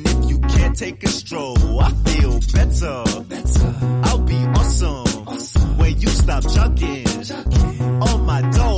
even if you can't take a stroll. I feel better. better. I'll be awesome, awesome. when you stop chugging. chugging. My dog.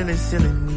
Silly, silly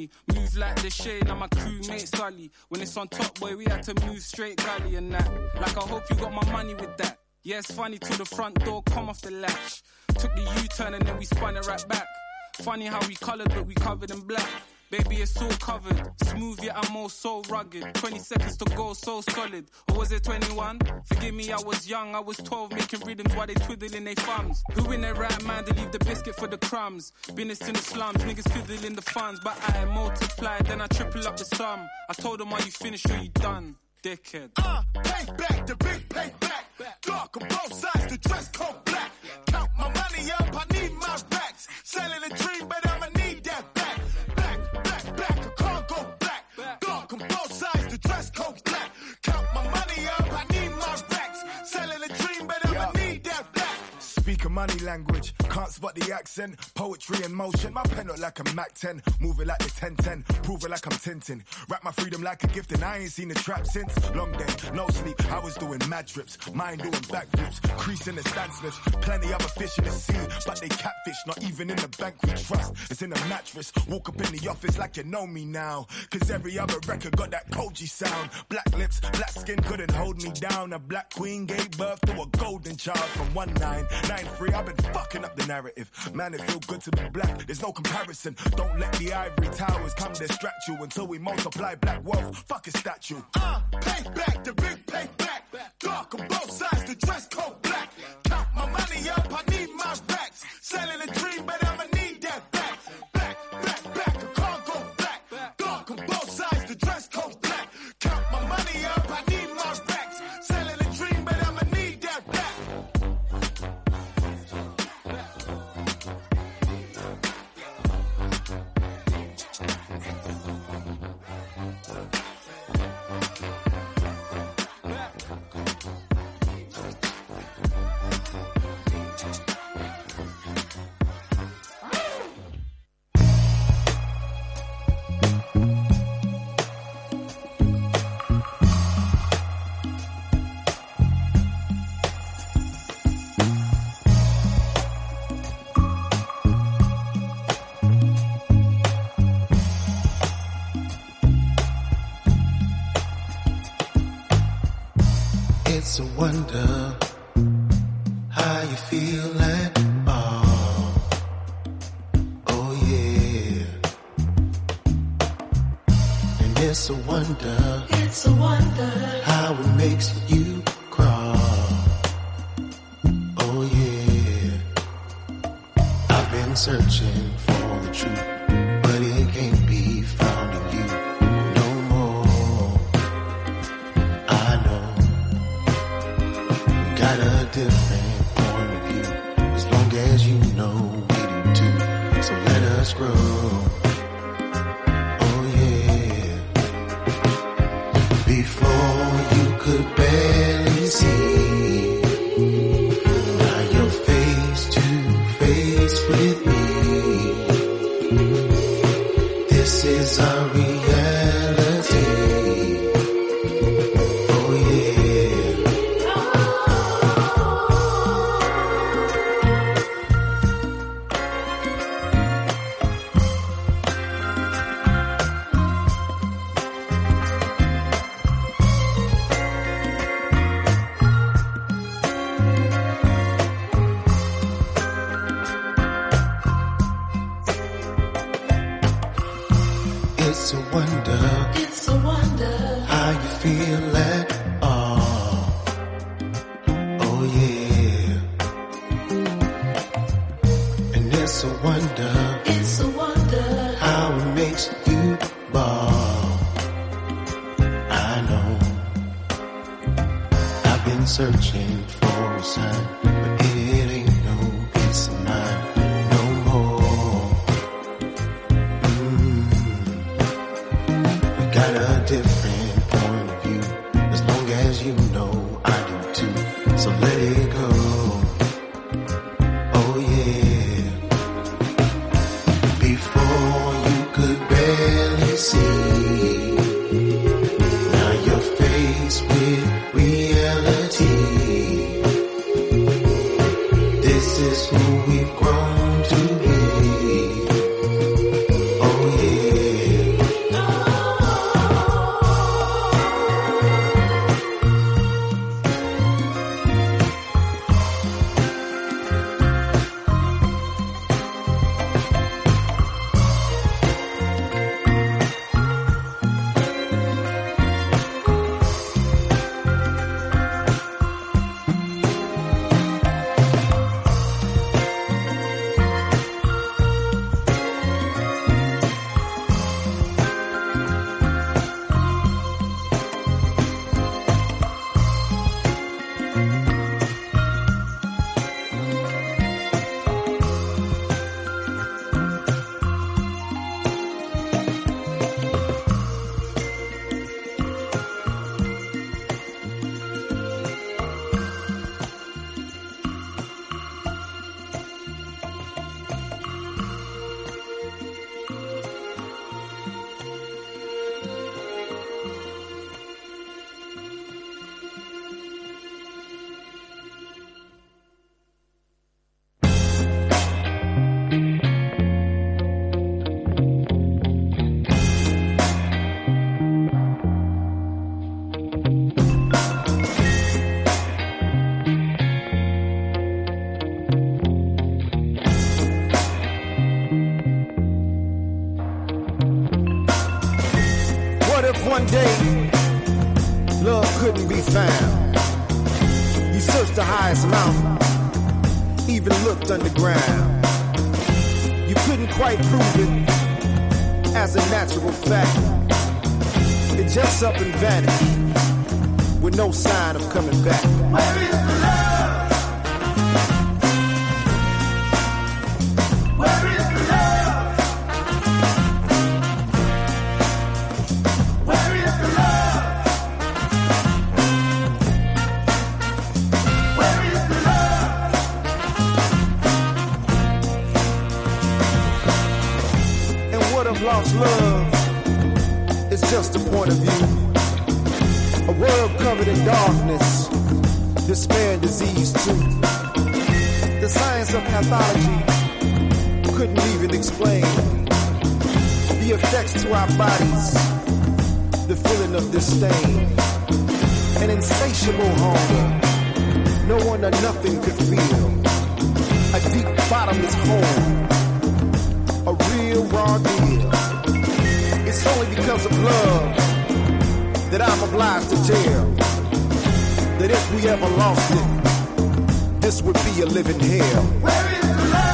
Harry. Move like the shade, and my crewmate Sully. When it's on top, boy, we had to move straight gully and that. Like, I hope you got my money with that. Yeah, it's funny to the front door come off the latch. Took the U turn and then we spun it right back. Funny how we coloured, but we covered in black. Baby, it's all covered. Smooth, yet I'm all so rugged. 20 seconds to go, so solid. Or was it 21? Forgive me, I was young. I was 12, making rhythms while they twiddling their thumbs. Who in their right mind to leave the biscuit for the crumbs? Business in the slums, niggas fiddling the funds. But I multiply, then I triple up the sum. I told them, are you finished or you done? Dickhead. Uh, payback, the big payback. Dark on both sides, the dress code black. Count my money up, I need my racks. Selling a dream, but money language can't spot the accent. Poetry in motion, my pen look like a Mac 10. Moving like the 1010, prove it like I'm Tintin. Wrap my freedom like a gift, and I ain't seen the trap since. Long day, no sleep, I was doing mad trips. Mine doing backflips, creasing the stand slips. Plenty other fish in the sea, but they catfish, not even in the bank we trust. It's in a mattress. Walk up in the office like you know me now. Cause every other record got that Koji sound. Black lips, black skin couldn't hold me down. A black queen gave birth to a golden child from 1993. I've been fucking up the narrative. Man, it feel good to be black. There's no comparison. Don't let the ivory towers come distract you until we multiply black wealth. Fuck a statue. Uh, payback, the big payback. Dark on both sides, the dress code black. Count my money up, I need my racks. Selling a dream, but wonder how you feel at all. Oh yeah. And it's a wonder. It's a wonder. How it makes you crawl. Oh yeah. I've been searching touched the highest mountain, even looked underground. You couldn't quite prove it as a natural fact. It just up and vanished with no sign of coming back. and disease too. The science of pathology couldn't even explain the effects to our bodies, the feeling of disdain, an insatiable hunger no one or nothing could feel, a deep bottomless hole, a real raw deal. It's only because of love that I'm obliged to tell if we ever lost it, this would be a living hell. Where is the love?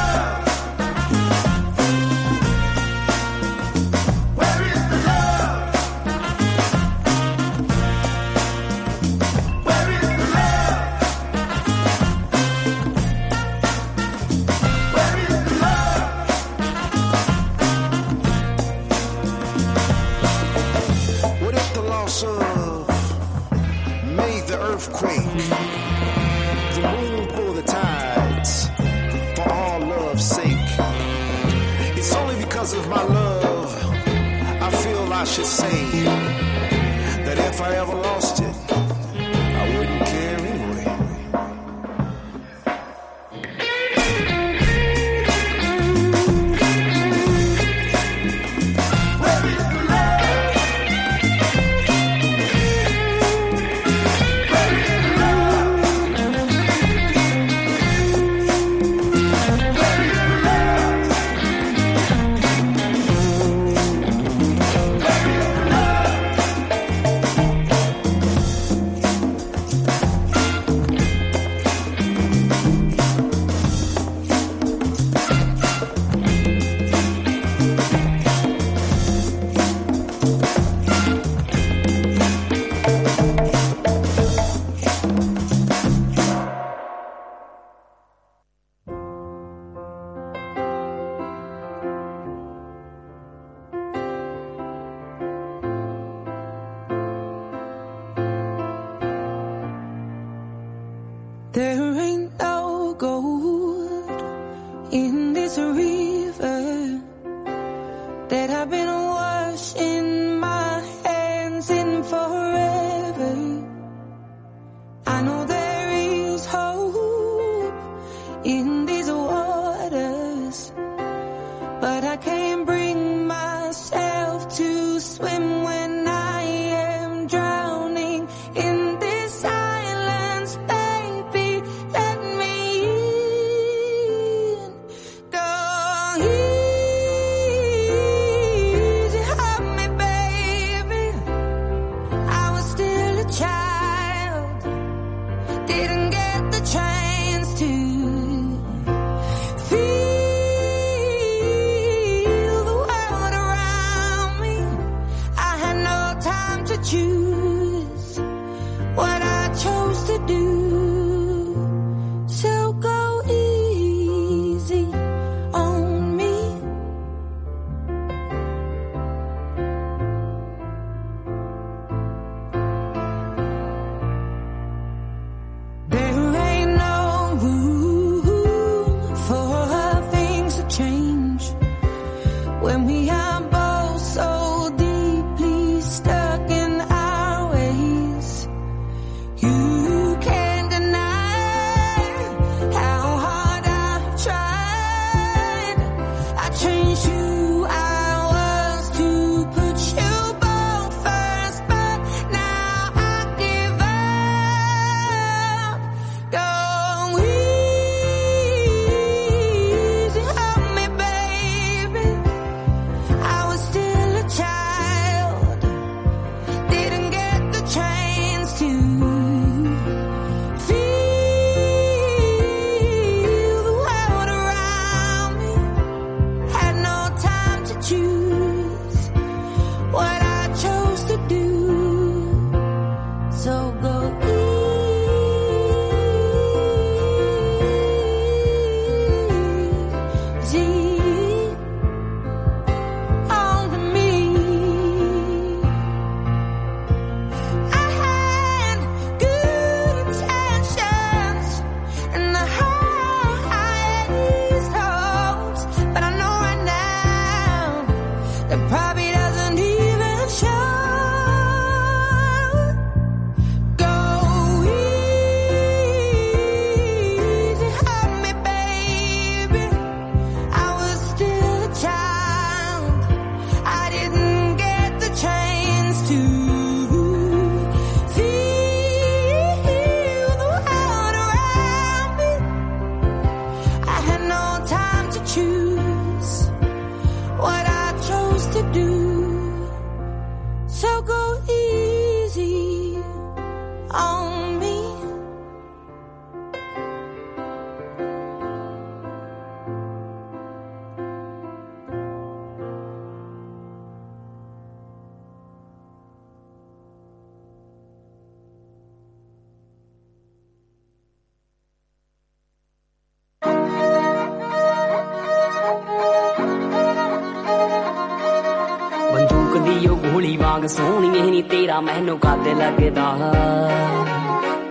ਤੇਰਾ ਮੈਨੂੰ ਕਾਦੇ ਲੱਗਦਾ।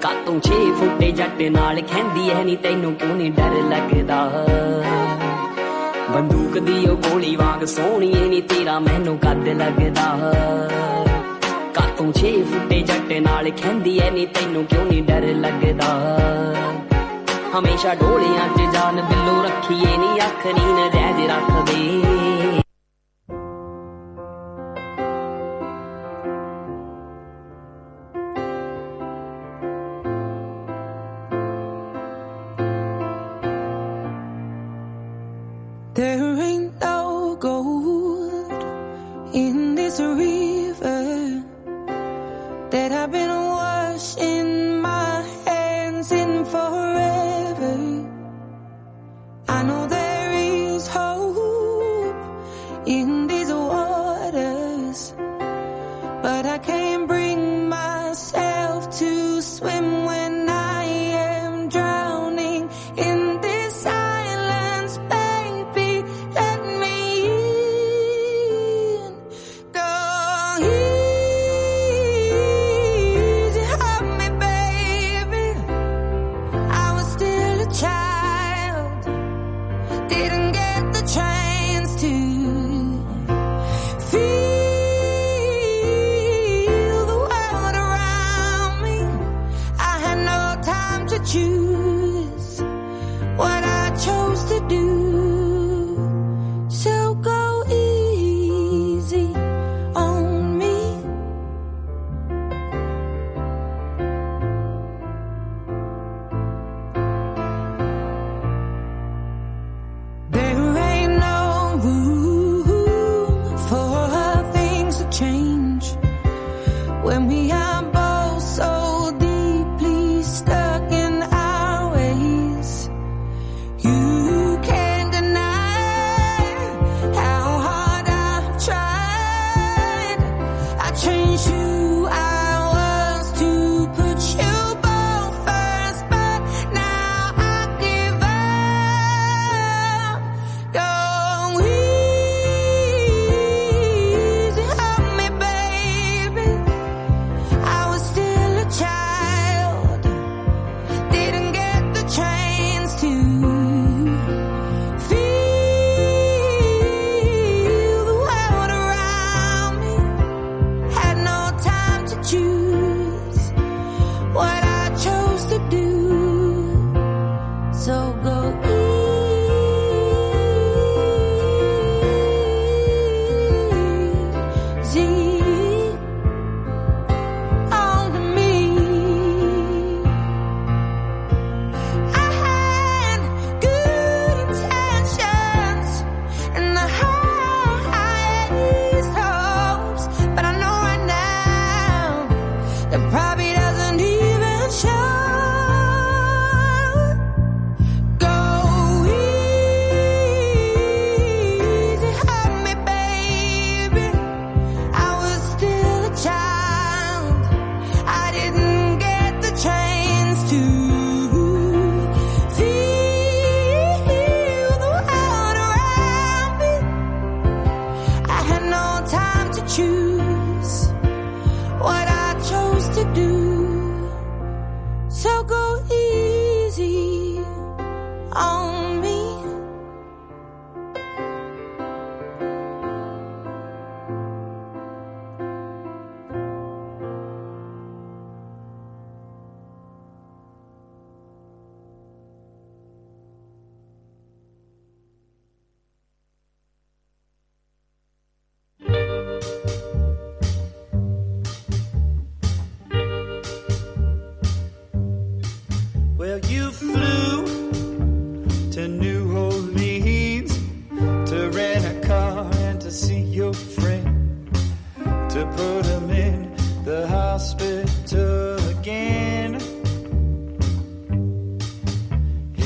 ਕਾ ਤੂੰ ਛੇ ਫੁੱਟੇ ਜੱਟ ਨਾਲ ਖੈਂਦੀ ਐ ਨਹੀਂ ਤੈਨੂੰ ਕਿਉਂ ਨਹੀਂ ਡਰ ਲੱਗਦਾ? ਬੰਦੂਕ ਦੀ ਉਹ ਗੋਲੀ ਵਾਂਗ ਸੋਹਣੀਏ ਨਹੀਂ ਤੇਰਾ ਮੈਨੂੰ ਕਾਦੇ ਲੱਗਦਾ। ਕਾ ਤੂੰ ਛੇ ਫੁੱਟੇ ਜੱਟ ਨਾਲ ਖੈਂਦੀ ਐ ਨਹੀਂ ਤੈਨੂੰ ਕਿਉਂ ਨਹੀਂ ਡਰ ਲੱਗਦਾ? ਹਮੇਸ਼ਾ ਢੋਲੀਆਂ 'ਚ ਜਾਨ ਬਿੱਲੂ ਰੱਖੀਏ ਨਹੀਂ ਅੱਖ ਨੀਂ ਰਹਿ ਰੱਖਦੇ। our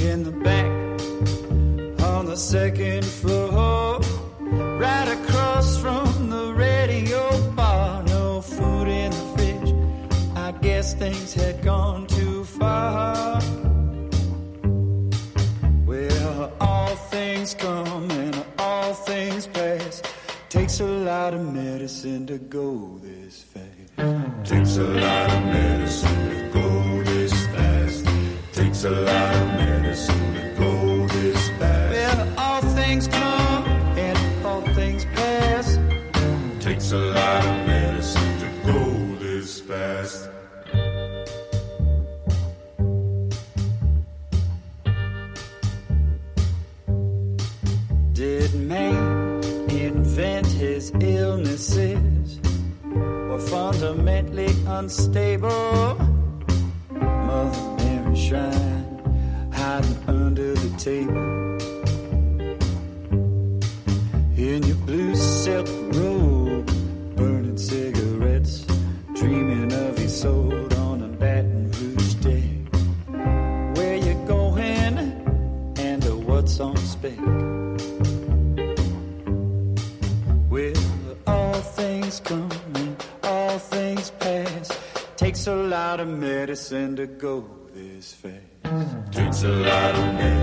in the back on the second floor, right across from the radio bar. No food in the fridge. I guess things had gone too far. Well, all things come and all things pass. Takes a lot of medicine to go this fast. Takes a lot of medicine to go this fast. Takes a lot unstable. Mother Mary shrine hiding under the table. To go this phase. Drinks a lot of me.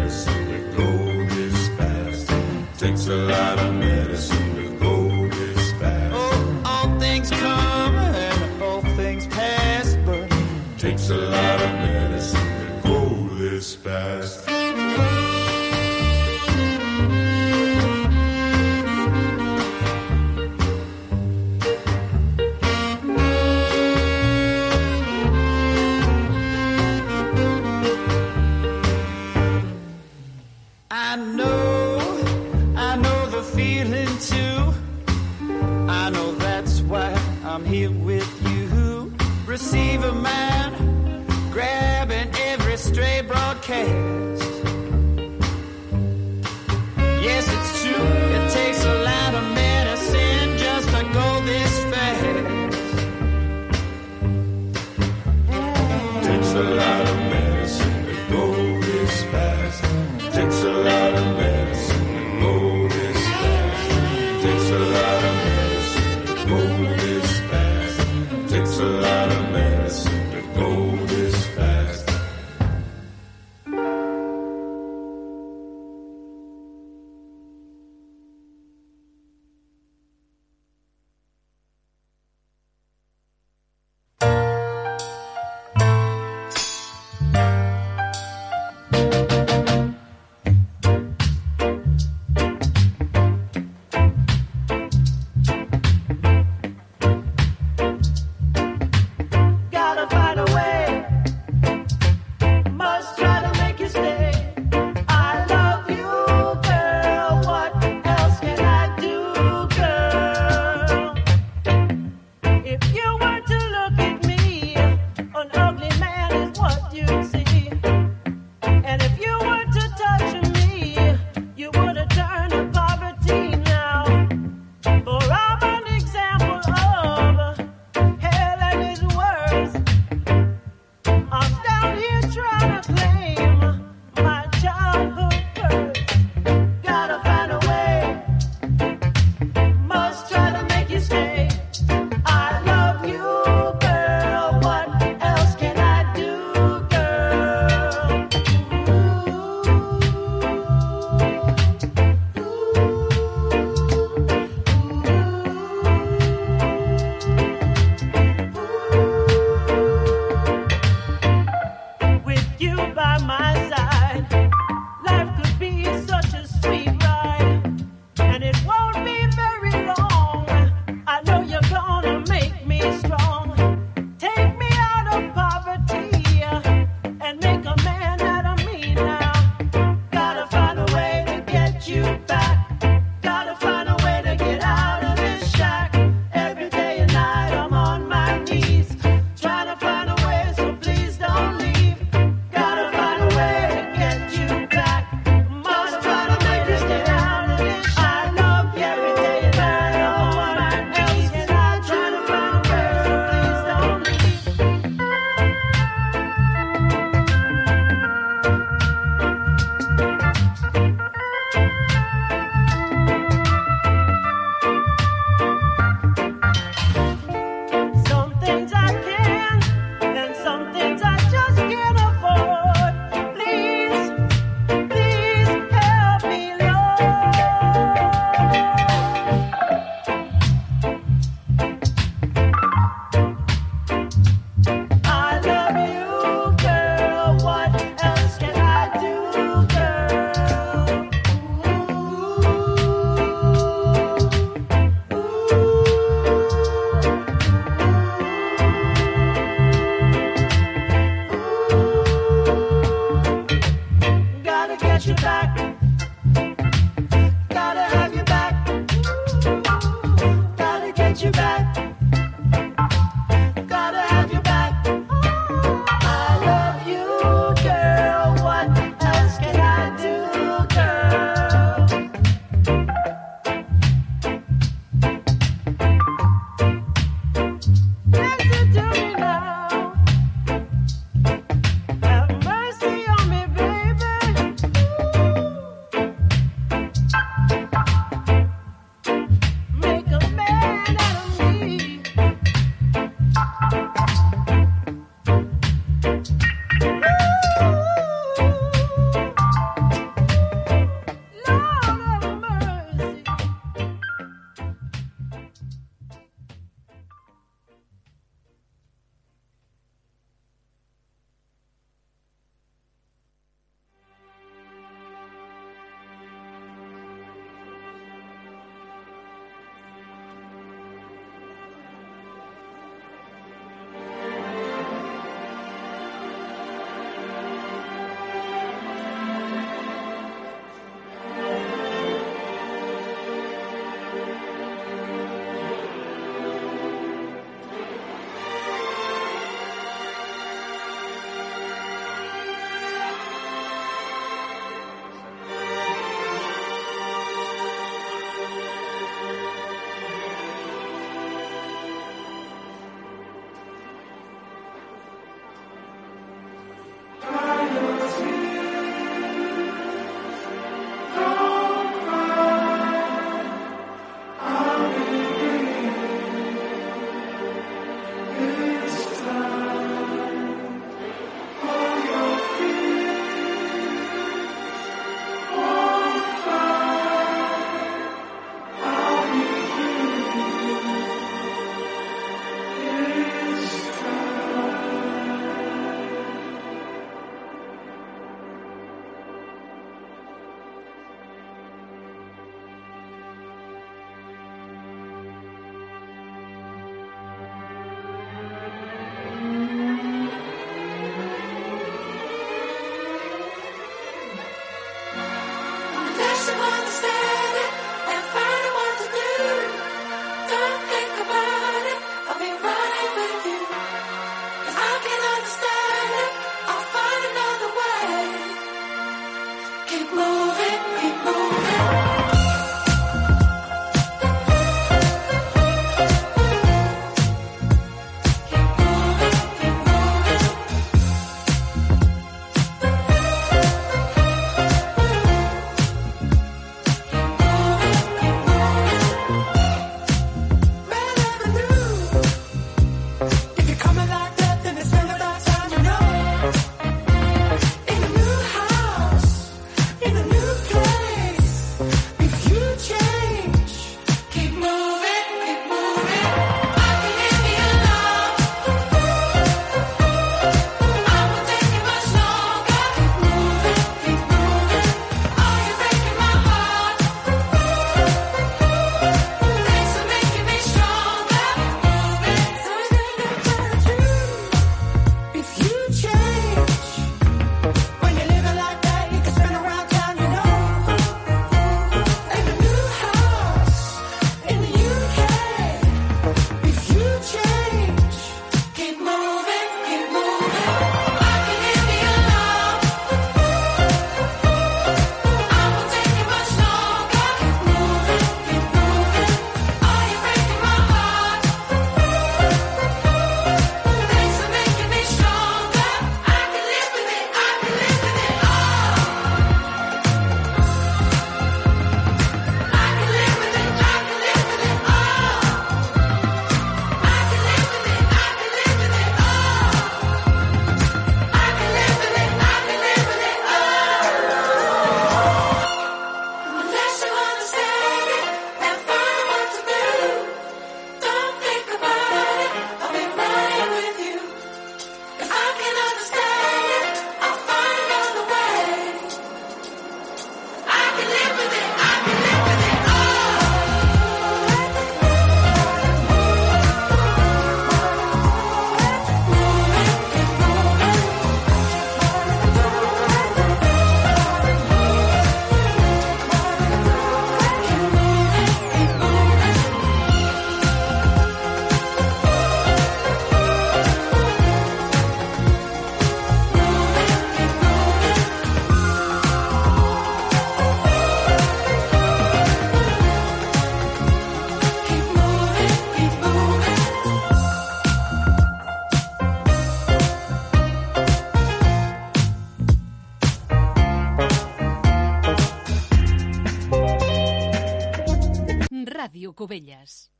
Ràdio Cubelles.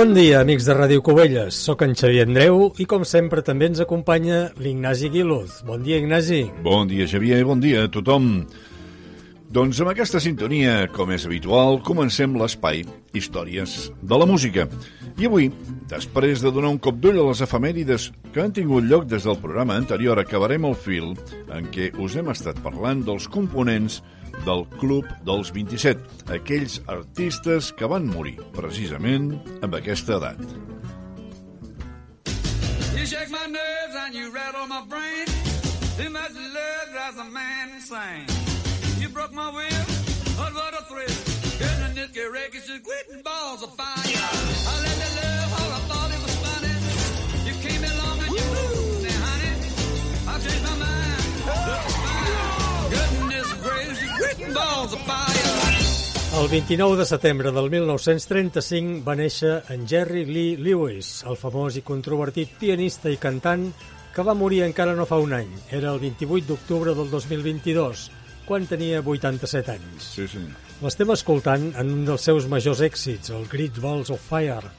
Bon dia, amics de Ràdio Cubelles. Soc en Xavier Andreu i, com sempre, també ens acompanya l'Ignasi Guiluz. Bon dia, Ignasi. Bon dia, Xavier, bon dia a tothom. Doncs amb aquesta sintonia, com és habitual, comencem l'espai Històries de la Música. I avui, després de donar un cop d'ull a les efemèrides que han tingut lloc des del programa anterior, acabarem el fil en què us hem estat parlant dels components del Club dels 27, aquells artistes que van morir precisament amb aquesta edat. You shake my nerves and you rattle my brain. Too much love drives a man insane. Broke my will, but what a thrill. Getting this get wreckage, just quitting balls of fire. I let the love all I thought it was funny. You came along and you moved me, honey. I changed my mind. Goodness gracious, quitting balls of fire. El 29 de setembre del 1935 va néixer en Jerry Lee Lewis, el famós i controvertit pianista i cantant que va morir encara no fa un any. Era el 28 d'octubre del 2022, quan tenia 87 anys. Sí, sí. L'estem escoltant en un dels seus majors èxits, el Great Balls of Fire,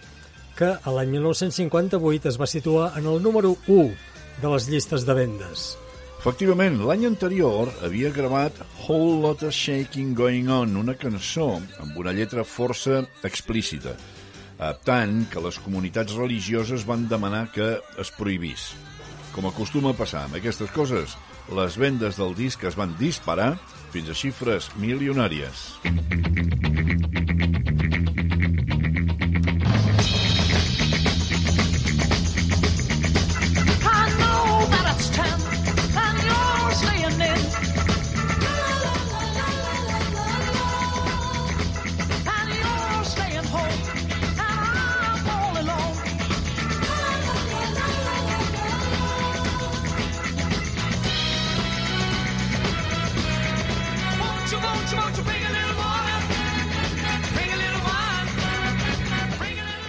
que a l'any 1958 es va situar en el número 1 de les llistes de vendes. Efectivament, l'any anterior havia gravat Whole Lotta Shaking Going On, una cançó amb una lletra força explícita, tant que les comunitats religioses van demanar que es prohibís. Com acostuma a passar amb aquestes coses, les vendes del disc es van disparar fins a xifres milionàries.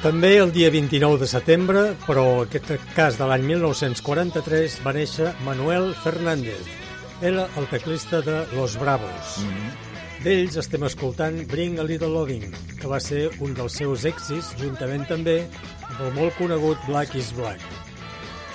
També el dia 29 de setembre, però en aquest cas de l'any 1943, va néixer Manuel Fernández. Era el teclista de Los Bravos. D'ells estem escoltant Bring a Little Loving, que va ser un dels seus èxits, juntament també amb el molt conegut Black is Black.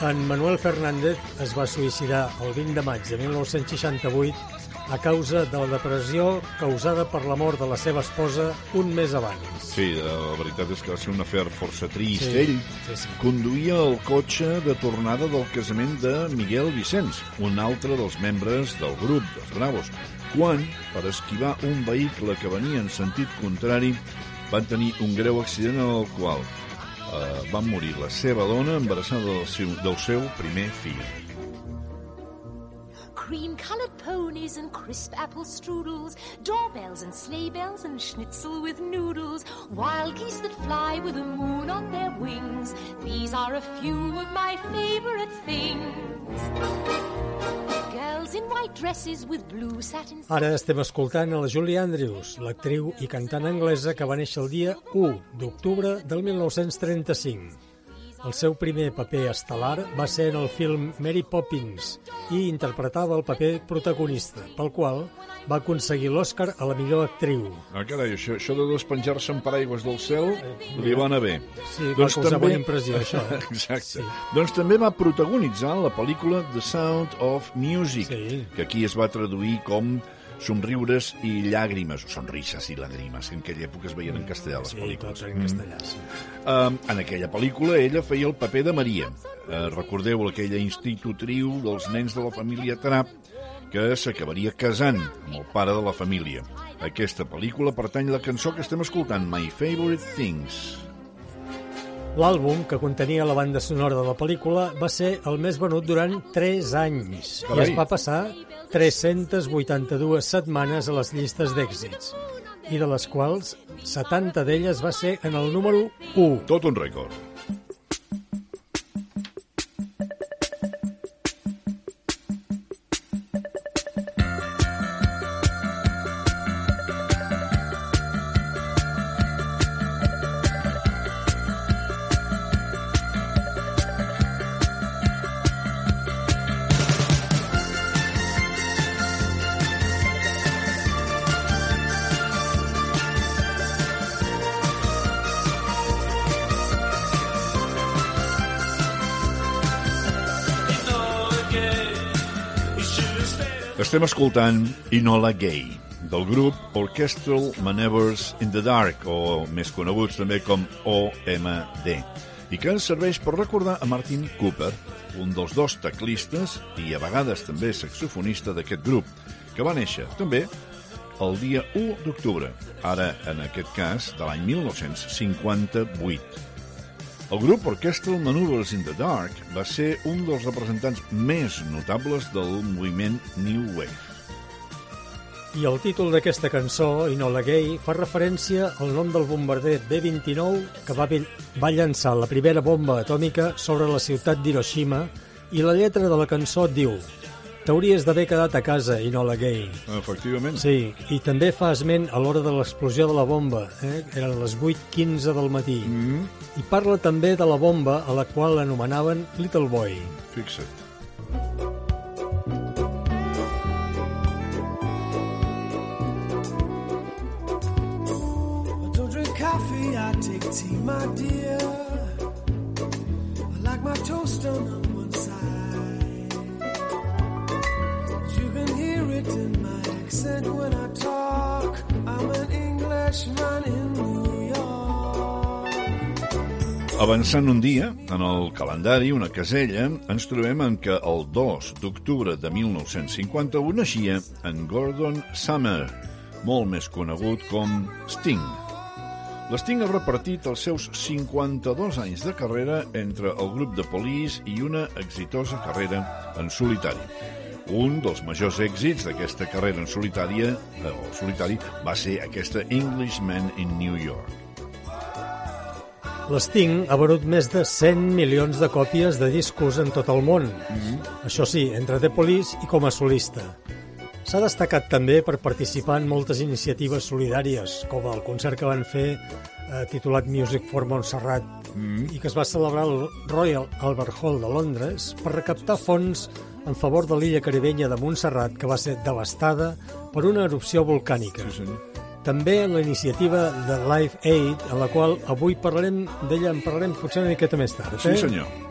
En Manuel Fernández es va suïcidar el 20 de maig de 1968 a causa de la depressió causada per la mort de la seva esposa un mes abans. Sí, la veritat és que va ser un afer força trist. Sí, Ell sí, sí. conduïa el cotxe de tornada del casament de Miguel Vicenç, un altre dels membres del grup dels Bravos, quan, per esquivar un vehicle que venia en sentit contrari, van tenir un greu accident en el qual eh, van morir la seva dona embarassada del seu, del seu primer fill. Cream colored ponies and crisp apple strudels, doorbells and sleigh bells and schnitzel with noodles, wild geese that fly with the moon on their wings. These are a few of my favorite things. Ara estem escoltant a la Julie Andrews, l'actriu i cantant anglesa que va néixer el dia 1 d'octubre del 1935. El seu primer paper estel·lar va ser en el film Mary Poppins i interpretava el paper protagonista, pel qual va aconseguir l'Oscar a la millor actriu. Ah, carai, això, això de despenjar-se en paraigües del cel li va anar bé. Eh, Sí, va causar bona impressió, això, eh? Exacte. Doncs també va protagonitzar la pel·lícula The Sound of Music, Sí. que aquí es va traduir com somriures i llàgrimes, o sonrises i llàgrimes, que en aquella època es veien en castellà les Sí, pel·lícules. en castellà, sí. Um, en aquella pel·lícula ella feia el paper de Maria. Uh, recordeu aquella institutriu dels nens de la família Trapp que s'acabaria casant amb el pare de la família. aquesta pel·lícula pertany la cançó que estem escoltant, My Favorite Things. L'àlbum, que contenia la banda sonora de la pel·lícula, va ser el més venut durant 3 anys i es va passar 382 setmanes a les llistes d'èxits, i de les quals 70 d'elles va ser en el número 1. Tot un rècord. Estem escoltant Inola Gay, del grup Orchestral Maneuvers in the Dark, o més coneguts també com OMD, i que ens serveix per recordar a Martin Cooper, un dels dos teclistes i a vegades també saxofonista d'aquest grup, que va néixer també el dia 1 d'octubre, ara en aquest cas de l'any 1958. El grup Orchestral Maneuvers in the Dark va ser un dels representants més notables del moviment New Wave. I el títol d'aquesta cançó, Inola Gay, fa referència al nom del bombarder B-29 que va, va llançar la primera bomba atòmica sobre la ciutat d'Hiroshima i la lletra de la cançó diu T'hauries d'haver quedat a casa, Inola Gay. Efectivament. Sí, i també fa esment a l'hora de l'explosió de la bomba, eh? eren les 8.15 del matí. Mm. -hmm. I parla també de la bomba a la qual l'anomenaven Little Boy. Fixa't. I don't drink coffee, I take tea, my dear. I like my toast on one side. It my accent when I talk. I'm an Englishman in New York. Avançant un dia, en el calendari, una casella, ens trobem en què el 2 d'octubre de 1951 naixia en Gordon Summer, molt més conegut com Sting. L'Sting ha repartit els seus 52 anys de carrera entre el grup de Police i una exitosa carrera en solitari. Un dels majors èxits d'aquesta carrera en solitària, eh, o solitari va ser aquesta Englishman in New York. L'Sting ha venut més de 100 milions de còpies de discos en tot el món. Mm -hmm. Això sí, entre The Police i com a solista. S'ha destacat també per participar en moltes iniciatives solidàries, com el concert que van fer eh, titulat Music for Montserrat mm. i que es va celebrar al Royal Albert Hall de Londres per recaptar fons en favor de l'illa caribenya de Montserrat que va ser devastada per una erupció volcànica. Sí, senyor. També la iniciativa de Live Aid, en la qual avui parlarem d'ella, en parlarem potser una miqueta més tard. Sí, eh? senyor.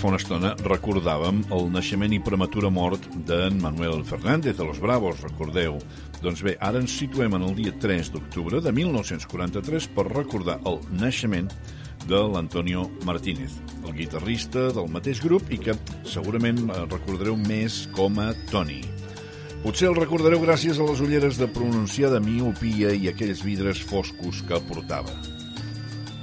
Fa una estona recordàvem el naixement i prematura mort d'en Manuel Fernández de los Bravos, recordeu. Doncs bé, ara ens situem en el dia 3 d'octubre de 1943 per recordar el naixement de l'Antonio Martínez, el guitarrista del mateix grup i que segurament eh, recordareu més com a Tony. Potser el recordareu gràcies a les ulleres de pronunciada miopia i aquells vidres foscos que portava.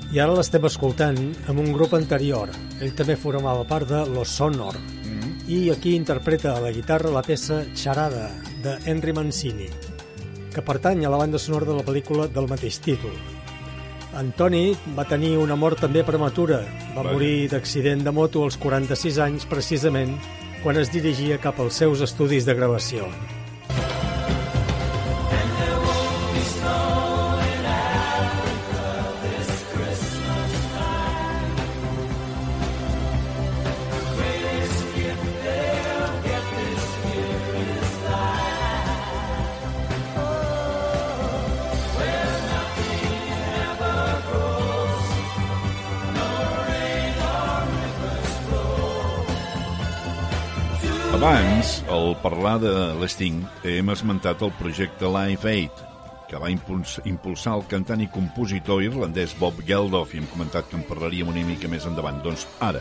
I ara l'estem escoltant amb un grup anterior. Ell també formava part de Los Sonor. Mm -hmm. I aquí interpreta a la guitarra la peça Charada, de Henry Mancini, que pertany a la banda sonora de la pel·lícula del mateix títol. Antoni va tenir una mort també prematura. Va Vaja. morir d'accident de moto als 46 anys, precisament, quan es dirigia cap als seus estudis de gravació. Abans, al parlar de l'Sting, hem esmentat el projecte Live Aid, que va impuls impulsar el cantant i compositor irlandès Bob Geldof, i hem comentat que en parlaríem una mica més endavant. Doncs ara,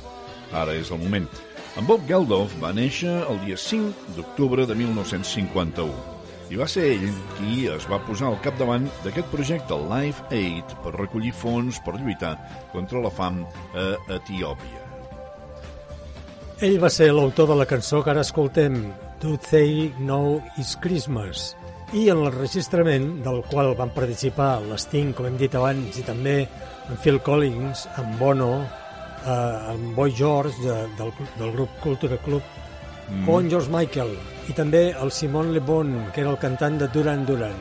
ara és el moment. En Bob Geldof va néixer el dia 5 d'octubre de 1951 i va ser ell qui es va posar al capdavant d'aquest projecte Live Aid per recollir fons per lluitar contra la fam a Etiòpia. Ell va ser l'autor de la cançó que ara escoltem, Do They Know It's Christmas, i en l'enregistrament del qual van participar l'Sting, com hem dit abans, i també en Phil Collins, en Bono, eh, en Boy George de, del, del grup Culture Club, mm. o en George Michael, i també el Simon Le Bon, que era el cantant de Duran Duran.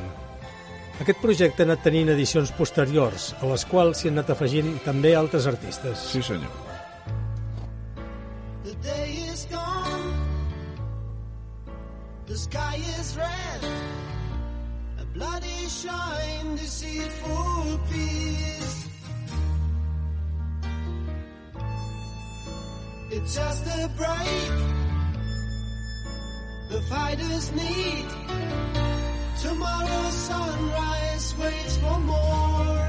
Aquest projecte ha anat tenint edicions posteriors, a les quals s'hi han anat afegint també altres artistes. Sí, senyor. The day is gone. The sky is red. A bloody shine, deceitful peace. It's just a break. The fighters need. Tomorrow's sunrise waits for more.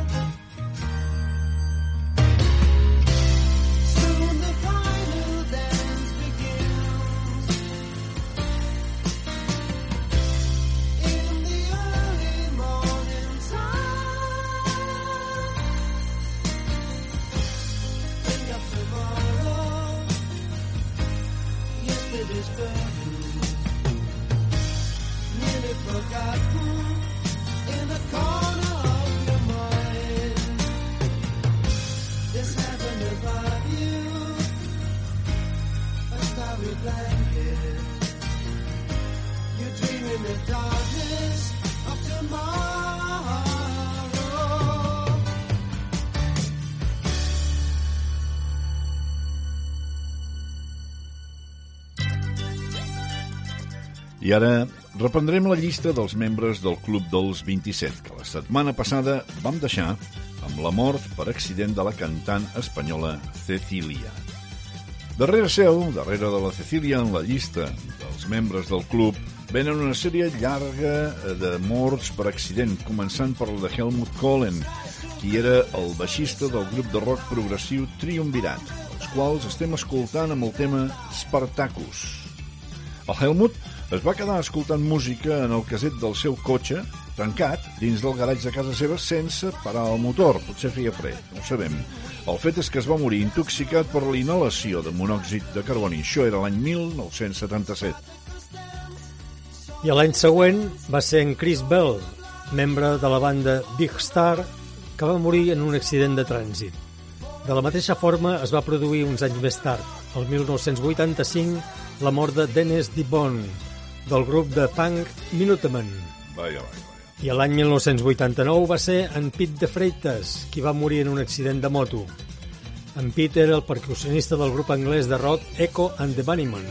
Blanket. You dream in the darkness of tomorrow. I ara reprendrem la llista dels membres del Club dels 27, que la setmana passada vam deixar amb la mort per accident de la cantant espanyola Cecilia. Darrere seu, darrere de la Cecilia en la llista dels membres del club, venen una sèrie llarga de morts per accident, començant per la de Helmut Kohlen, qui era el baixista del grup de rock progressiu Triumvirat, els quals estem escoltant amb el tema Spartacus. El Helmut es va quedar escoltant música en el caset del seu cotxe, tancat, dins del garatge de casa seva, sense parar el motor. Potser feia fred, no ho sabem. El fet és que es va morir intoxicat per la inhalació de monòxid de carboni. Això era l'any 1977. I l'any següent va ser en Chris Bell, membre de la banda Big Star, que va morir en un accident de trànsit. De la mateixa forma es va produir uns anys més tard, el 1985, la mort de Dennis DeBon, del grup de punk Minutemen. Vaja, vaja. I l'any 1989 va ser en Pete de Freitas, qui va morir en un accident de moto. En Pete era el percussionista del grup anglès de rock Echo and the Bunnymen.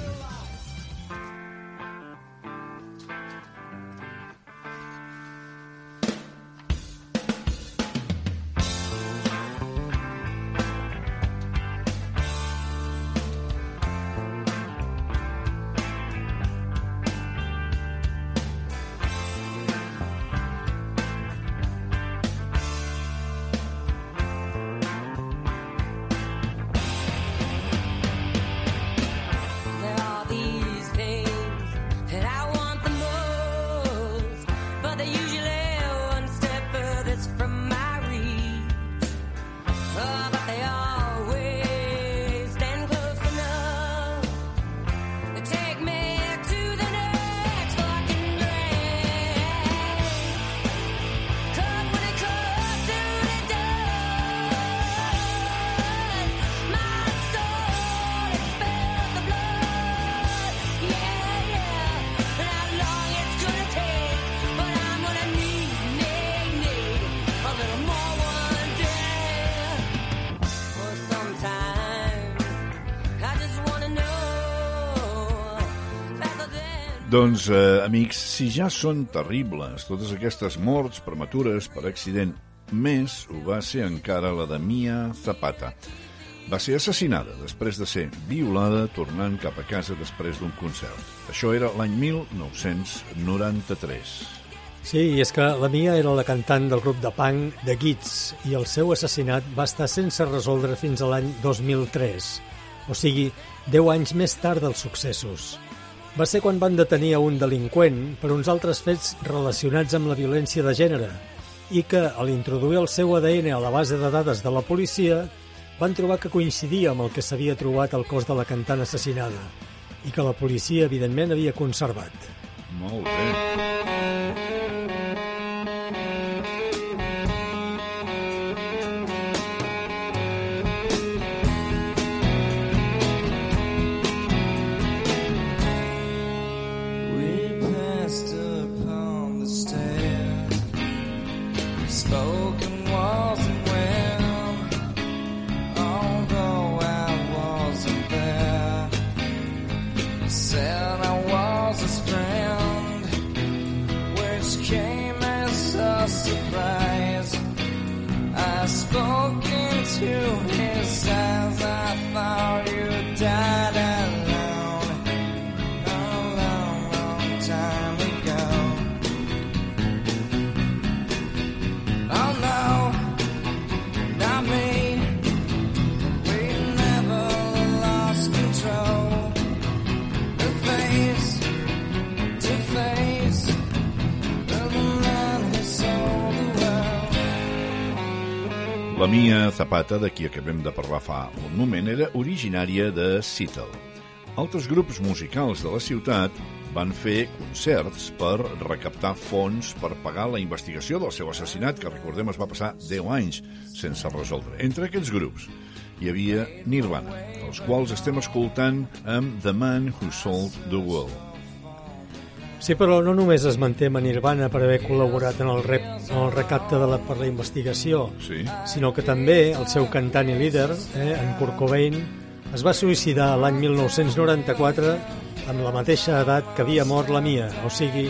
Doncs, eh, amics, si ja són terribles totes aquestes morts prematures per accident, més ho va ser encara la de Mia Zapata. va ser assassinada després de ser violada tornant cap a casa després d'un concert. Això era l'any 1993. Sí, i és que la Mia era la cantant del grup de punk The Kids i el seu assassinat va estar sense resoldre fins a l'any 2003, o sigui, 10 anys més tard dels successos. Va ser quan van detenir a un delinqüent per uns altres fets relacionats amb la violència de gènere i que, a l'introduir el seu ADN a la base de dades de la policia, van trobar que coincidia amb el que s'havia trobat al cos de la cantant assassinada i que la policia, evidentment, havia conservat. Molt bé. La Mia Zapata, de qui acabem de parlar fa un moment, era originària de Seattle. Altres grups musicals de la ciutat van fer concerts per recaptar fons per pagar la investigació del seu assassinat, que recordem es va passar 10 anys sense resoldre. Entre aquests grups hi havia Nirvana, els quals estem escoltant amb The Man Who Sold the World. Sí, però no només es manté amb Nirvana per haver col·laborat en el, rep, en el recapte de la, per la investigació, sí. sinó que també el seu cantant i líder, eh, en Kurt Cobain, es va suïcidar l'any 1994 amb la mateixa edat que havia mort la Mia, o sigui,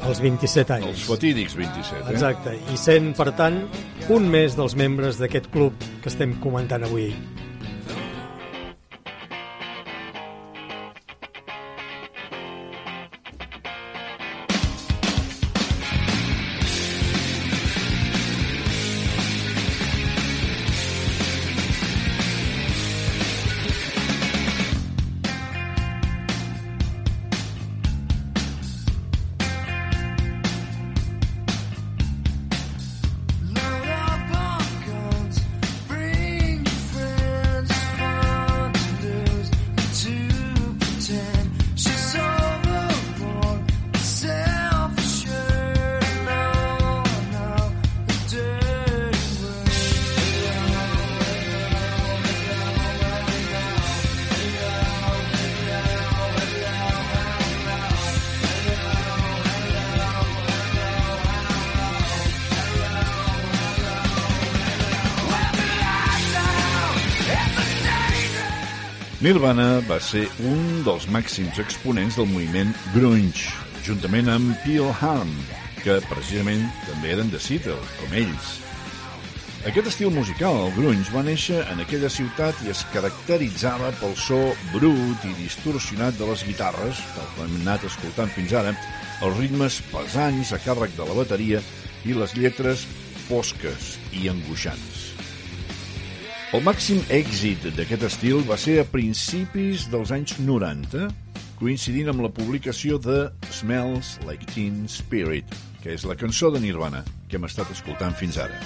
als 27 anys. Els fatídics 27, eh? Exacte, i sent, per tant, un més dels membres d'aquest club que estem comentant avui. Nirvana va ser un dels màxims exponents del moviment grunge, juntament amb Peel Harm, que precisament també eren de Seattle, com ells. Aquest estil musical, el grunge, va néixer en aquella ciutat i es caracteritzava pel so brut i distorsionat de les guitarres, com hem anat escoltant fins ara, els ritmes pesants a càrrec de la bateria i les lletres fosques i angoixants. El màxim èxit d'aquest estil va ser a principis dels anys 90, coincidint amb la publicació de Smells Like Teen Spirit, que és la cançó de Nirvana que hem estat escoltant fins ara.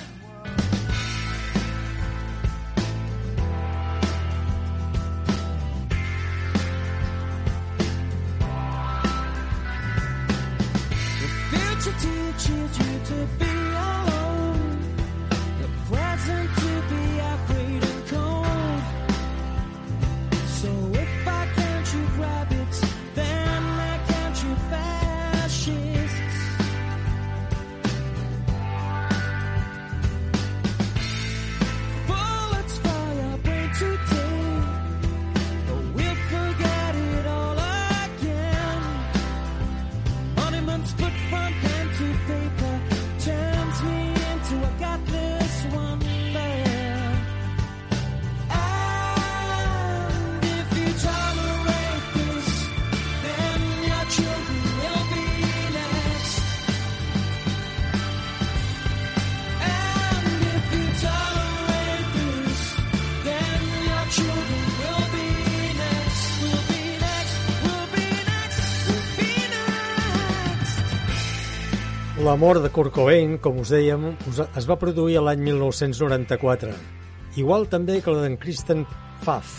Mort de Kurt Cobain, com us dèiem, es va produir l'any 1994. Igual també que la d'en Kristen Pfaff,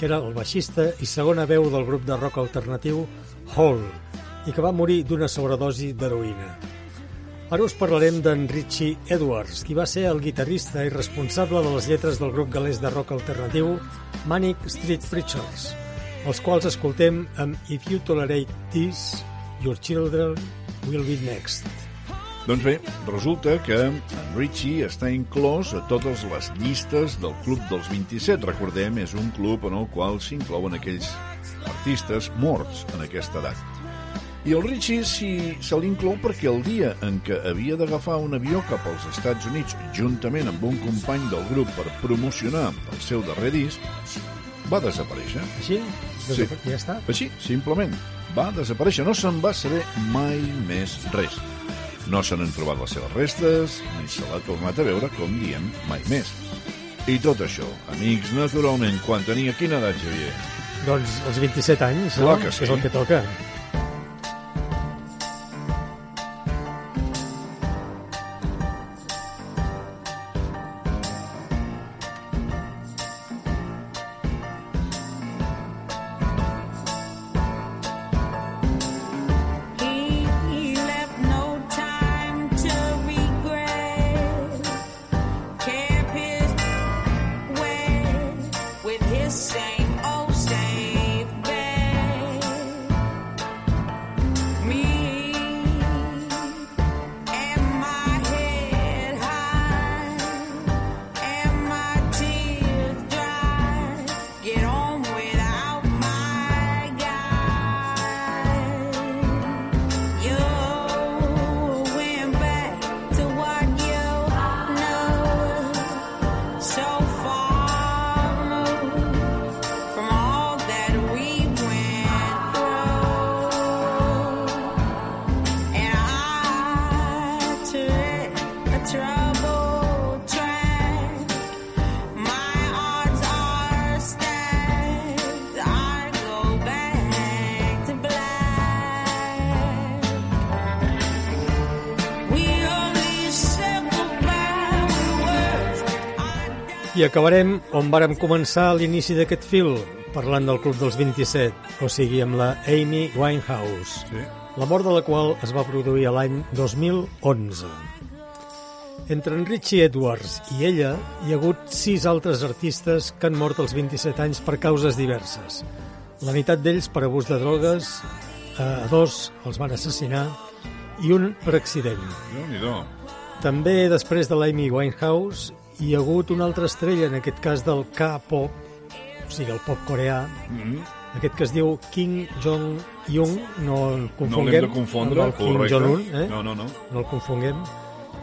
que era el baixista i segona veu del grup de rock alternatiu Hall, i que va morir d'una sobredosi d'heroïna. Ara us parlarem d'en Richie Edwards, qui va ser el guitarrista i responsable de les lletres del grup galès de rock alternatiu Manic Street Preachers, els quals escoltem amb If You Tolerate This, Your Children Will Be Next. Doncs bé, resulta que en Richie està inclòs a totes les llistes del Club dels 27. Recordem, és un club en el qual s'inclouen aquells artistes morts en aquesta edat. I el Richie si, se l'inclou perquè el dia en què havia d'agafar un avió cap als Estats Units juntament amb un company del grup per promocionar el seu darrer disc, va desaparèixer. Així? Desapa- ja està? Així, simplement. Va desaparèixer. No se'n va saber mai més res. No se n'han trobat les seves restes, ni se l'ha tornat a veure, com diem, mai més. I tot això, amics, naturalment, quan tenia quina edat, Xavier? Doncs els 27 anys, Clar no? que sí. és el que toca. I acabarem on vàrem començar a l'inici d'aquest fil, parlant del Club dels 27, o sigui, amb la Amy Winehouse, sí. la mort de la qual es va produir a l'any 2011. Entre en Richie Edwards i ella hi ha hagut sis altres artistes que han mort als 27 anys per causes diverses. La meitat d'ells per abús de drogues, a dos els van assassinar i un per accident. Déu-n'hi-do. També després de l'Amy Winehouse hi ha hagut una altra estrella, en aquest cas del K-pop, o sigui, el pop coreà, Mm aquest que es diu Kim Jong-un, no el No confonguem l'hem de confondre, el Kim. Jong-un, eh? No, no, no. no el confonguem.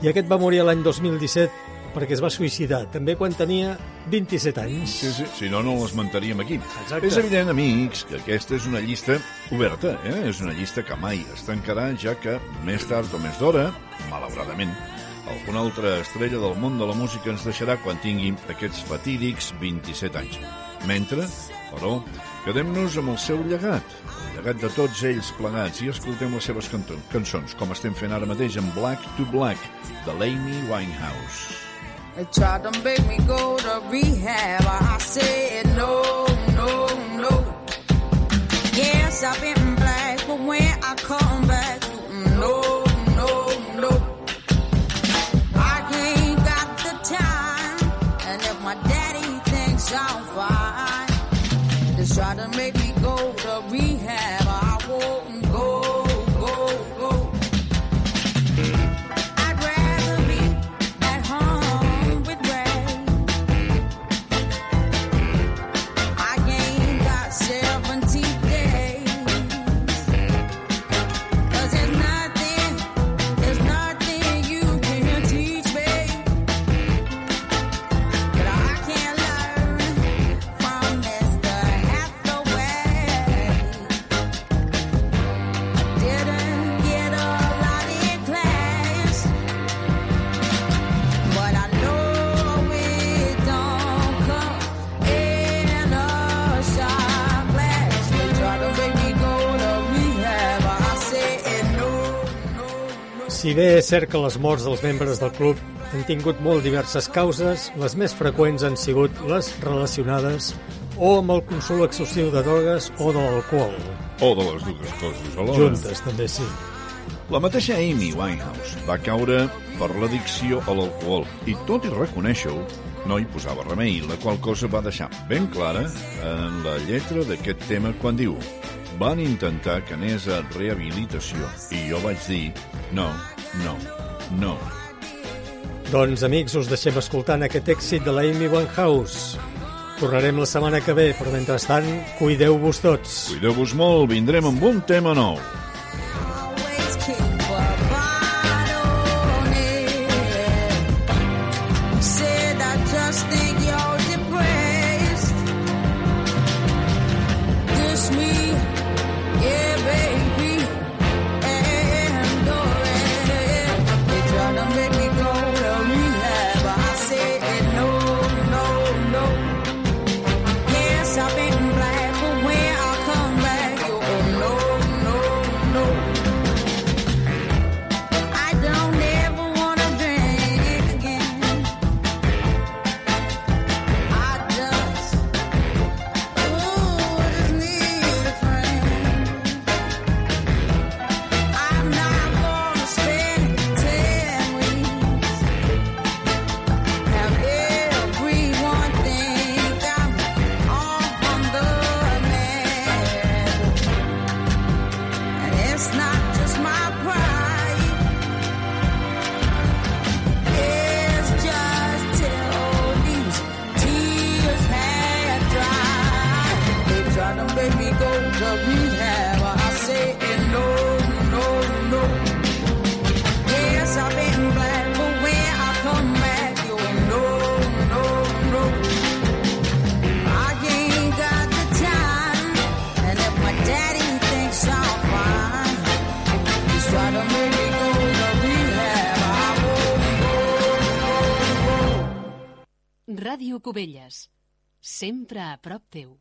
I aquest va morir l'any 2017 perquè es va suïcidar, també quan tenia 27 anys. Sí, sí, si no, no l'esmentaríem aquí. Exacte. És evident, amics, que aquesta és una llista oberta, eh? és una llista que mai es tancarà, ja que més tard o més d'hora, malauradament, alguna altra estrella del món de la música ens deixarà quan tingui aquests fatídics 27 anys. Mentre, però, quedem-nos amb el seu llegat, el llegat de tots ells plegats, i escoltem les seves cançons, com estem fent ara mateix amb Black to Black, de l'Amy Winehouse. They tried to make me go to rehab. I said no, no, no. Yes, I've been black, but when I come Si bé és cert que les morts dels membres del club han tingut molt diverses causes, les més freqüents han sigut les relacionades o amb el consum excessiu de drogues o de l'alcohol. O de les dues coses alhora. Juntes, també, sí. La mateixa Amy Winehouse va caure per l'addicció a l'alcohol i, tot i reconèixer-ho, no hi posava remei, la qual cosa va deixar ben clara en la lletra d'aquest tema quan diu van intentar que anés a rehabilitació i jo vaig dir no, no, no. Doncs, amics, us deixem escoltant aquest èxit de la Amy Winehouse. Tornarem la setmana que ve, però mentrestant, cuideu-vos tots. Cuideu-vos molt, vindrem amb un tema nou. Cubelles, sempre a prop teu.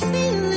feeling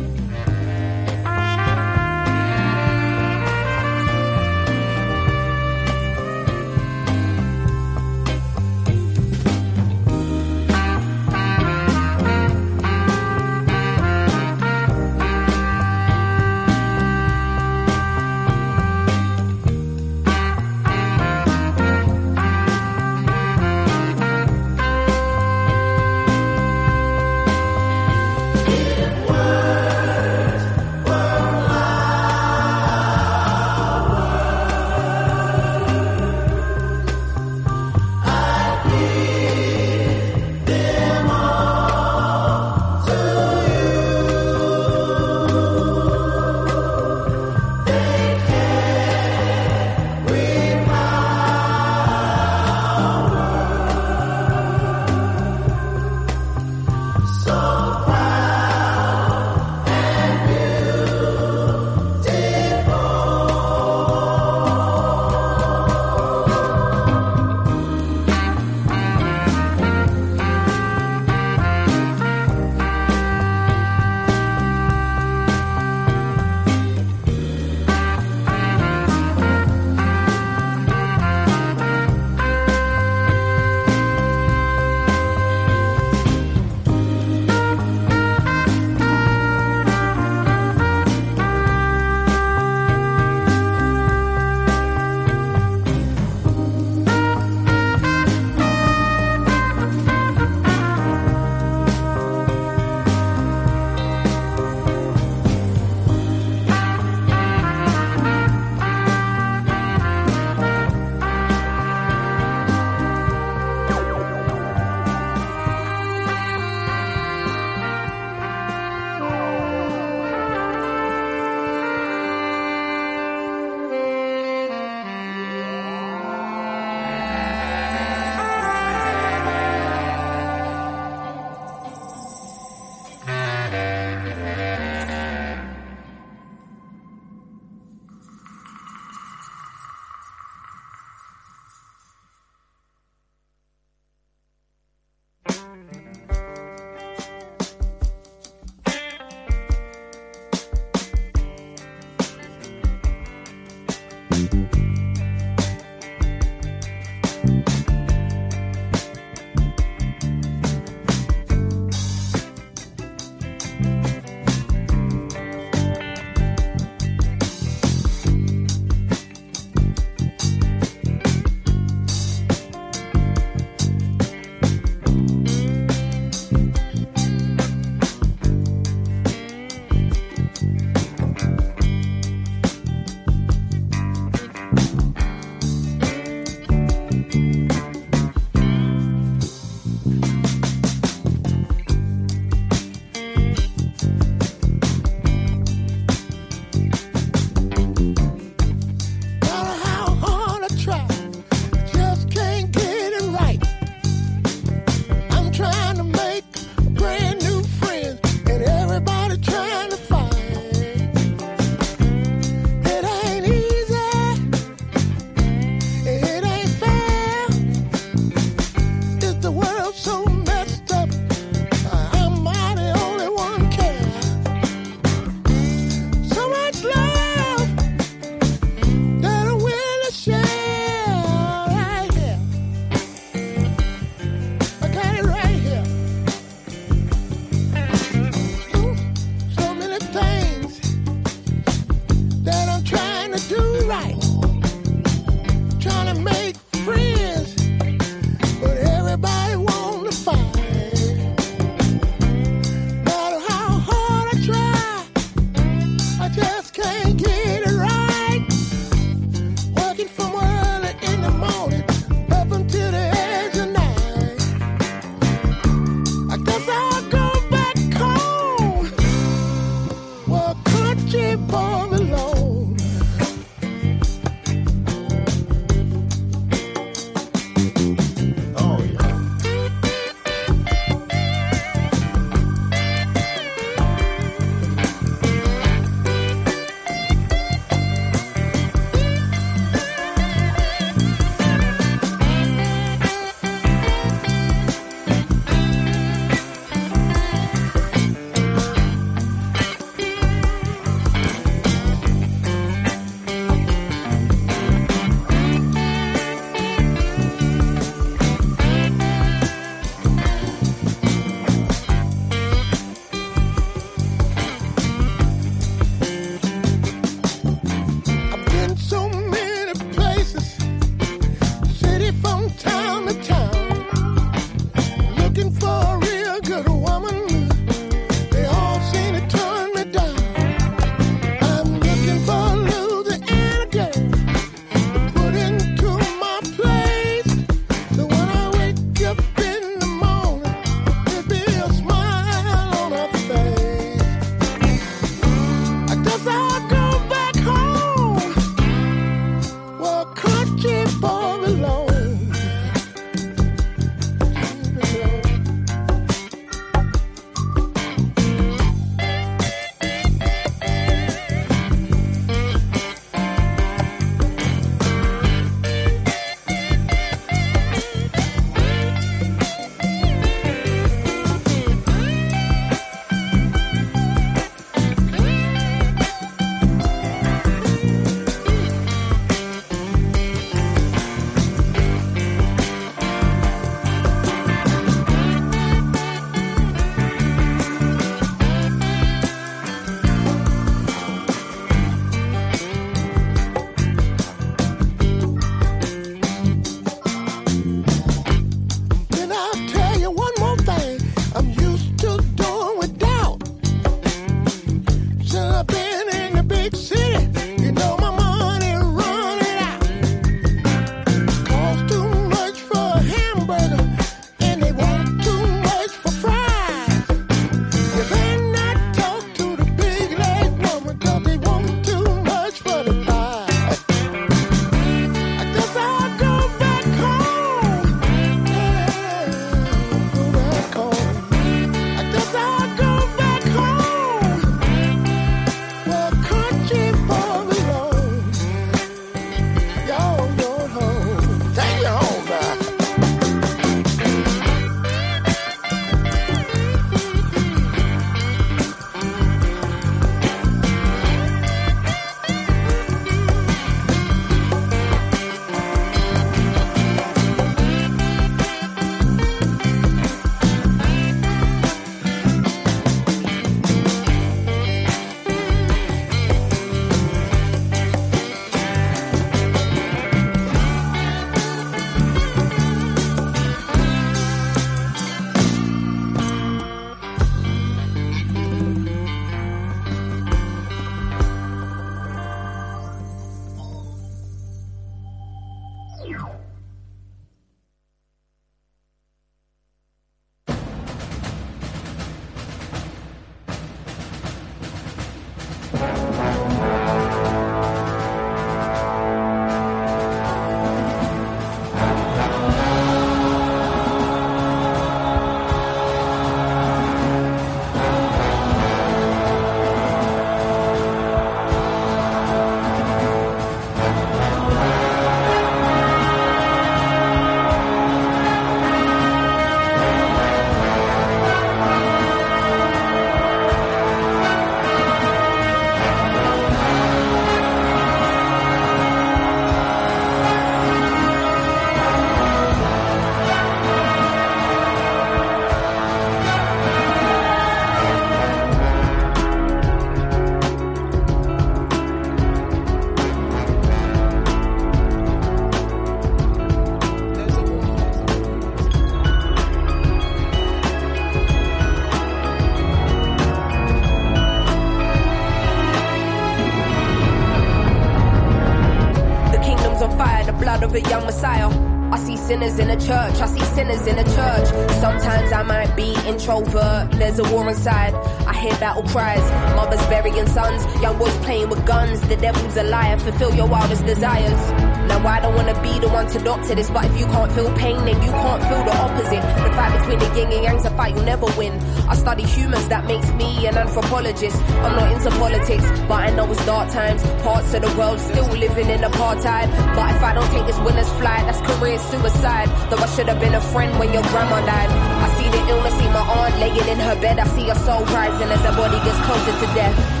church. I see sinners in a church. Sometimes I might be introvert. There's a war inside. I hear battle cries. Mothers burying sons. Young boys playing with guns. The devil's a liar. Fulfill your wildest desires. Now I don't wanna be the one to doctor this, but if you can't feel pain, then you can't feel the opposite. The fight between the yin and yang's fight you'll never win. I study humans, that makes me an anthropologist. I'm not into politics, but I know it's dark times. Parts of the world still living in apartheid. But if I don't take this winner's flight, that's career suicide. Though I should have been a friend when your grandma died. I see the illness, see my aunt laying in her bed. I see her soul rising as her body gets closer to death.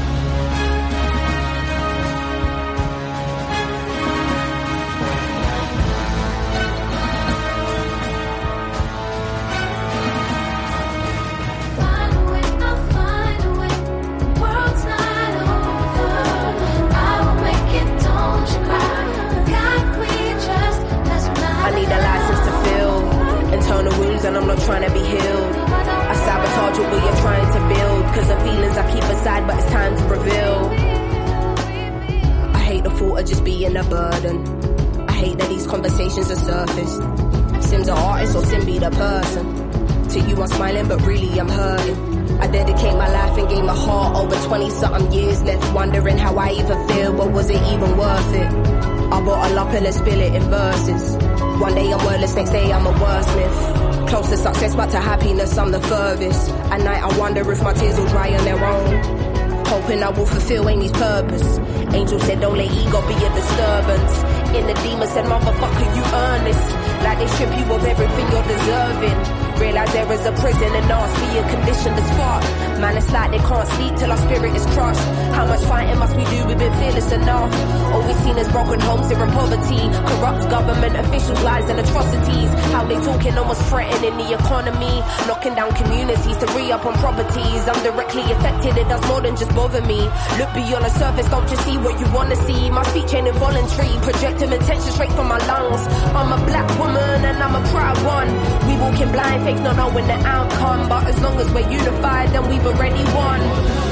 Wounds and I'm not trying to be healed. I sabotage what you're trying to build. Cause the feelings I keep aside, but it's time to reveal. I hate the thought of just being a burden. I hate that these conversations are surfaced. Sim's an artist or Sim be the person. To you I'm smiling, but really I'm hurting. I dedicate my life and gave my heart over 20 something years left, wondering how I even feel, but was it even worth it? I bottle up and let's spill it in verses. One day I'm wordless, next day I'm a wordsmith. Close to success, but to happiness I'm the furthest. At night I wonder if my tears will dry on their own. Hoping I will fulfill Amy's purpose. Angel said don't let ego be a disturbance. In the demon said motherfucker you earn this. Like they strip you of everything you're deserving. Realize there is a prison and nasty and conditioned as fuck. Man, it's like they can't sleep till our spirit is crushed. How much fighting must we do? We've been fearless enough. All we've seen is broken homes here in poverty. Corrupt government officials, lies and atrocities. How they talking almost threatening the economy. Knocking down communities to re-up on properties. I'm directly affected, it does more than just bother me. Look beyond the surface, don't just see what you wanna see. My speech ain't involuntary, projecting attention straight from my lungs. I'm a black woman and I'm a proud one. We walk in blind faith, not knowing the outcome. But as long as we're unified, then we've already won.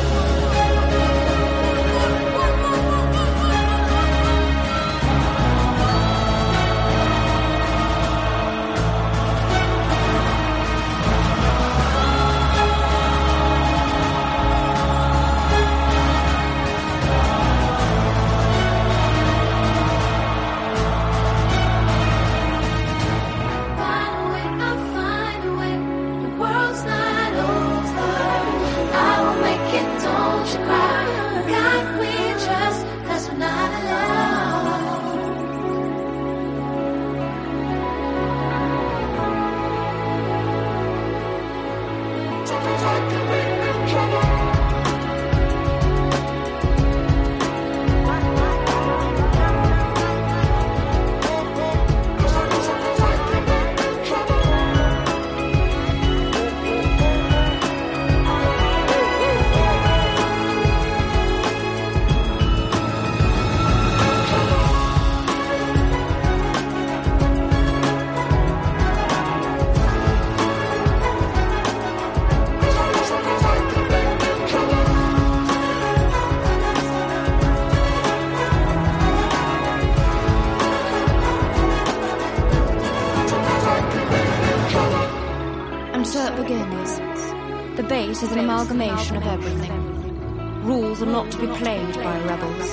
Played by rebels.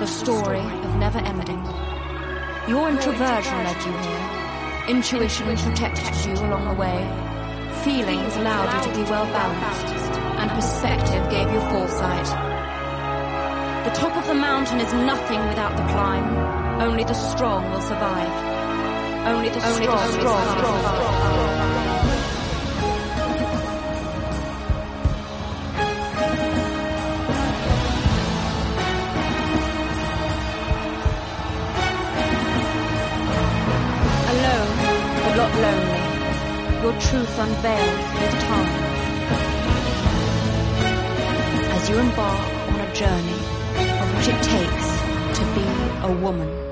The story of never ending. Your introversion led you here. Intuition protected you along the way. Feelings allowed you to be well balanced. And perspective gave you foresight. The top of the mountain is nothing without the climb. Only the strong will survive. Only the strong, will survive. Truth unveiled through time. As you embark on a journey of what it takes to be a woman.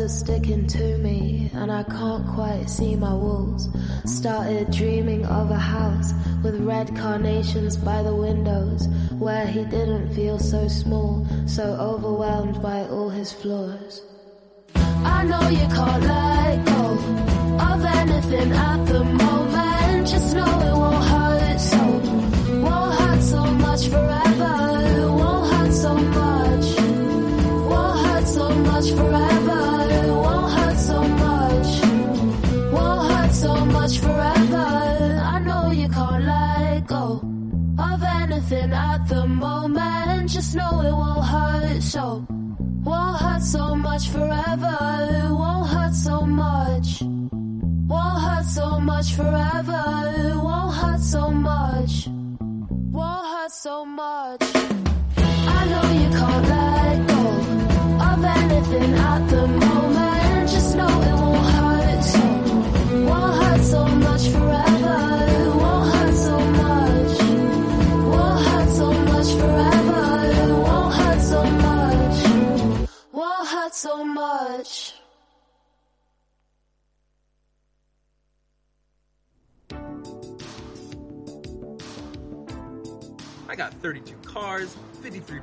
are sticking to me, and I can't quite see my walls. Started dreaming of a house with red carnations by the windows, where he didn't feel so small, so overwhelmed by all his flaws. I know you can't.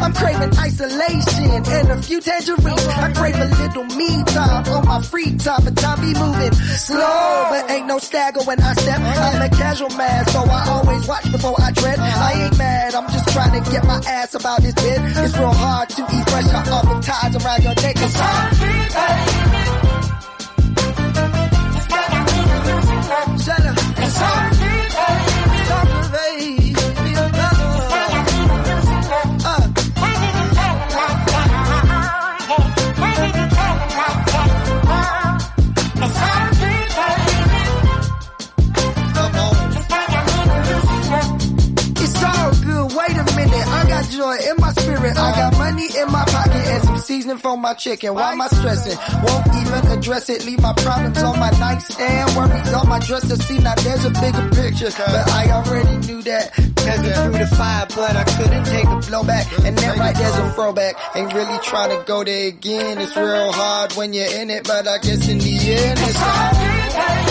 I'm craving isolation and a few tangerines. I crave a little me time on my free time, but time be moving slow. But ain't no stagger when I step. I'm a casual man, so I always watch before I tread. I ain't mad, I'm just trying to get my ass about this bed. It's real hard to eat fresh off of ties around your neck. It's Shut up. Money in my pocket and some seasoning for my chicken. Why am I stressing? Won't even address it. Leave my problems on my nightstand. Worries on my dresser. See, now there's a bigger picture. But I already knew that. Cause we through the fire, but I couldn't take the blowback. And then right there's a throwback. Ain't really trying to go there again. It's real hard when you're in it, but I guess in the end it's all